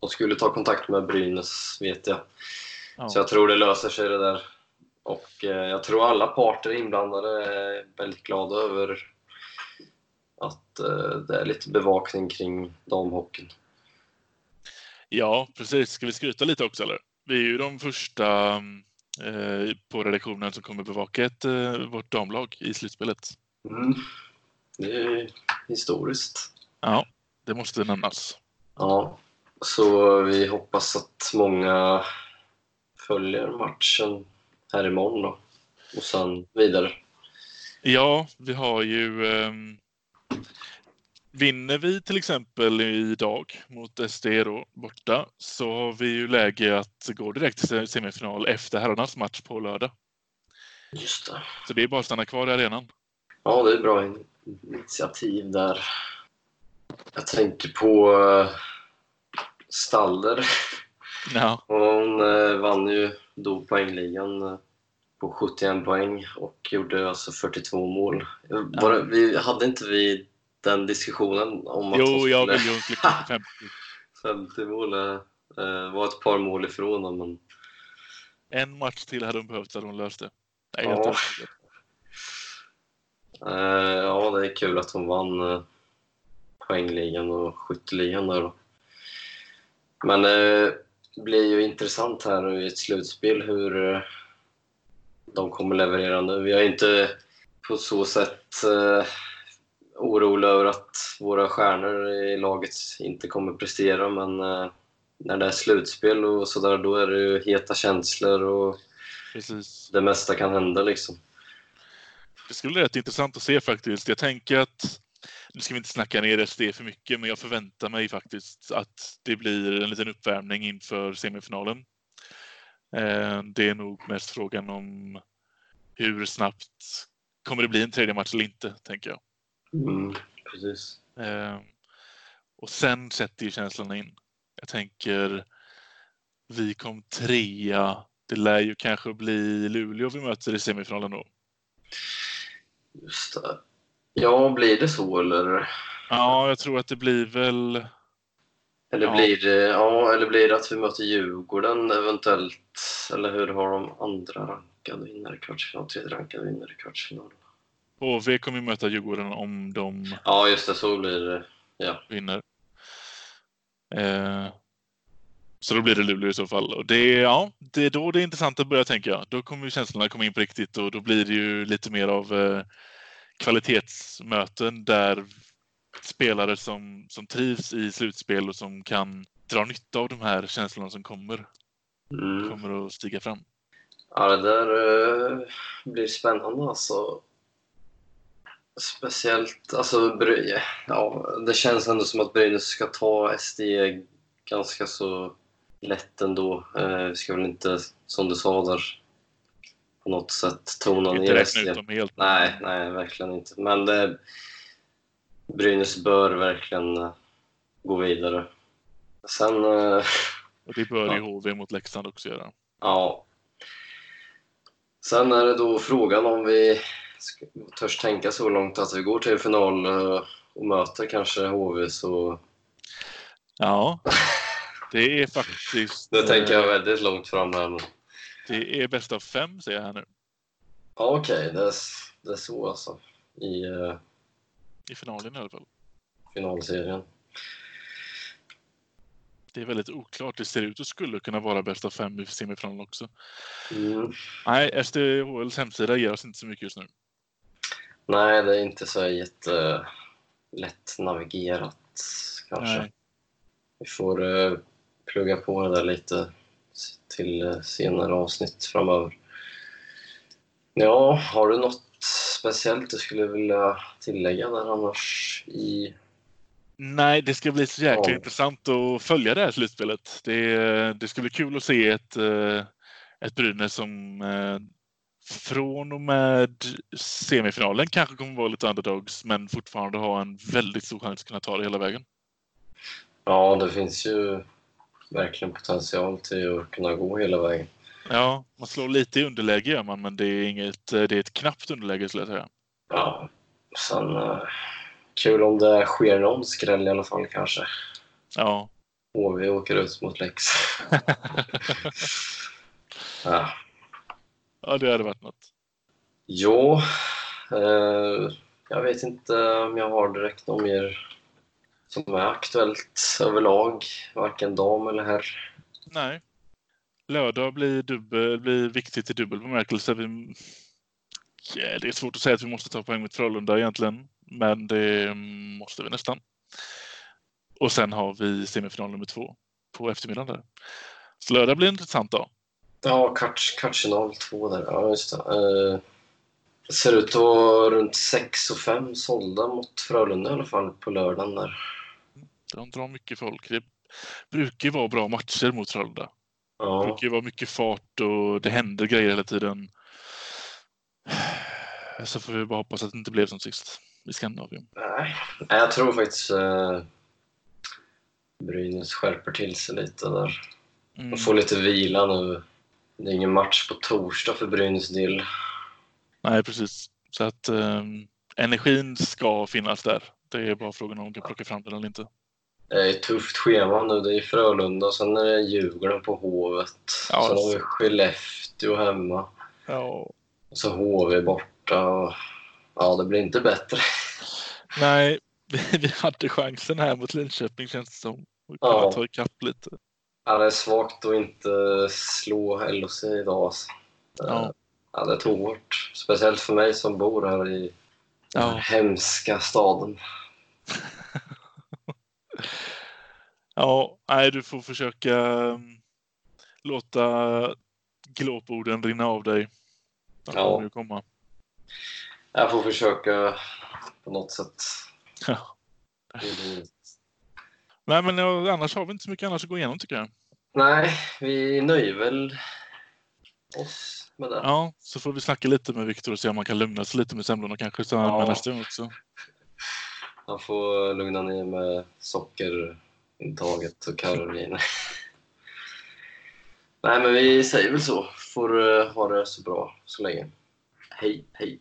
De skulle ta kontakt med Brynäs, vet jag. Ja. Så jag tror det löser sig det där. Och eh, jag tror alla parter inblandade är väldigt glada över att eh, det är lite bevakning kring damhockeyn. Ja, precis. Ska vi skryta lite också eller? Vi är ju de första eh, på redaktionen som kommer bevaka ett, eh, vårt damlag i slutspelet. Mm. Det är historiskt. Ja, det måste nämnas. Ja, så vi hoppas att många följer matchen här imorgon då. Och sen vidare. Ja, vi har ju... ehm, vinner vi till exempel idag mot SD då, borta så har vi ju läge att gå direkt till semifinal efter herrarnas match på lördag. Just det. Så det är bara att stanna kvar i arenan. Ja, det är bra in- initiativ där. Jag tänker på eh, Stalder. Ja, Och Hon eh, vann ju då poängligan eh, på 71 poäng och gjorde alltså 42 mål. Bara, vi, hade inte vi den diskussionen om att hon jo, jag skulle vill ju klicka på 50. 50 mål eh, eh, var ett par mål ifrån honom, men En match till hade hon behövt så hade hon löst det. Nej, Ja. helt eh, ja, det är kul att hon vann eh, poängligan och skytteligan där då. Men eh, det blir ju intressant här nu i ett slutspel hur eh, de kommer leverera nu. Vi har inte på så sätt eh, orolig över att våra stjärnor i laget inte kommer prestera, men eh, när det är slutspel och sådär, då är det ju heta känslor och Precis. det mesta kan hända liksom. Det skulle bli rätt intressant att se faktiskt. Jag tänker att, nu ska vi inte snacka ner SD för mycket, men jag förväntar mig faktiskt att det blir en liten uppvärmning inför semifinalen. Eh, Det är nog mest frågan om hur snabbt kommer det bli en tredje match eller inte, tänker jag. Mm, precis. Eh, Och sen sätter ju känslorna in. Jag tänker, vi kom trea. Det lär ju kanske bli Luleå vi möter i semifinalen då. Just det. Ja, blir det så eller? Ja, jag tror att det blir väl... Eller, Ja. blir det, ja, eller blir det att vi möter Djurgården eventuellt? Eller hur har de andra rankade vinnare i kvartsfinal, tredje rankade vinnare i kvartsfinal? HV kommer ju möta Djurgården om de Ja, just det, så blir det. Ja. vinner. Eh, så då blir det Luleå i så fall. Och det, ja, det är då det är intressant att börja tänka. Då kommer ju känslorna komma in på riktigt och då blir det ju lite mer av eh, kvalitetsmöten där spelare som, som trivs i slutspel och som kan dra nytta av de här känslorna som kommer, Mm. kommer att stiga fram. Ja, det där eh, blir spännande alltså. Speciellt, alltså, Bry- ja, det känns ändå som att Brynäs ska ta SD ganska så lätt ändå. Eh, vi ska väl inte, som du sa där, på något sätt tona Inte ner räkna SD. ut dem helt. Nej, nej, verkligen inte. Men det, Brynäs bör verkligen eh, gå vidare. Sen, eh, Och det bör ju Ja. HV mot Leksand också göra. ja. Sen är det då frågan om vi törs tänka så långt att vi går till final eh, och möter kanske HV så Ja, det är faktiskt... *laughs* nu tänker jag väldigt långt fram här. Det är bäst av fem, ser jag här nu. Okej, det, är, det är så alltså i eh, I finalen i alla fall. finalserien. Det är väldigt oklart. Det ser ut att skulle kunna vara bäst av fem i semifinalen också. Mm. Nej, SDHLs hemsida ger oss inte så mycket just nu. Nej, det är inte så jätte lätt navigerat kanske. Nej. Vi får eh, plugga på det där lite till eh, senare avsnitt framöver. Ja, har du något speciellt du skulle vilja tillägga där annars i... Nej, det ska bli så jäkla Ja. intressant att följa det här slutspelet. Det, det ska bli kul att se ett, eh, ett Brynäs som eh, från och med semifinalen kanske kommer vara lite underdogs men fortfarande ha en väldigt stor chans att kunna ta det hela vägen. Ja, det finns ju verkligen potential till att kunna gå hela vägen. Ja, man slår lite i underläge gör man, men det är, inget, det är ett knappt underläge skulle jag säga. Ja, sen eh, kul om det sker någon skräll i alla fall kanske. Ja, HV åker ut mot Lex. *laughs* ja. ja det hade varit något. Jo, eh, jag vet inte om jag har direkt något mer som är aktuellt överlag, varken dam eller herr. Nej. Lördag blir, dubbel, blir viktigt i dubbel bemärkelse. Vi, ja, det är svårt att säga att vi måste ta poäng mot Frölunda egentligen, men det måste vi nästan. Och sen har vi semifinal nummer två på eftermiddagen där. Så lördag blir en intressant dag. Ja, kvartsfinal två där. Ja, just det. Eh, det ser ut att vara runt 6 och 5 sålda mot Frölunda i alla fall på lördagen där. De drar mycket folk. Det brukar ju vara bra matcher mot Frölunda. Det Ja, brukar ju vara mycket fart och det händer grejer hela tiden. Så får vi bara hoppas att det inte blev som sist i Skandinavien. nej. Jag tror faktiskt eh, Brynäs skärper till sig lite där. Mm. De får lite vila nu. Det är ingen match på torsdag för Brynäs del. Nej, precis. Så att ehm, energin ska finnas där. Det är bara frågan om de kan plocka fram den eller inte. Det är ett tufft schema nu. Det är Frölunda sen är det Djurgården på Hovet. Ja, sen har vi Skellefteå hemma. Ja. Och så HV borta. Ja, det blir inte bättre. Nej, vi, vi hade chansen här mot Linköping känns det som. Ja. kunna ta ikapp lite. Ja, det är svagt att inte slå LHC idag. Alltså. Ja. Ja, det tog hårt. Speciellt för mig som bor här i den Ja. hemska staden. *laughs* Ja, nej, du får försöka ehm, låta glåporden rinna av dig. De Ja. kommer ju komma. Jag får försöka på något sätt. Ja. Nej, men ja, annars har vi inte så mycket annars att gå igenom tycker jag. Nej, vi nöjer väl oss med det. Ja, så får vi snacka lite med Viktor och se om man kan lugna sig lite med semlorna kanske så Ja. nästa gång också. Han får lugna ner med Taget och Karolina. *laughs* Nej, men vi säger väl så. Får eh, ha det så bra så länge. Hej, hej.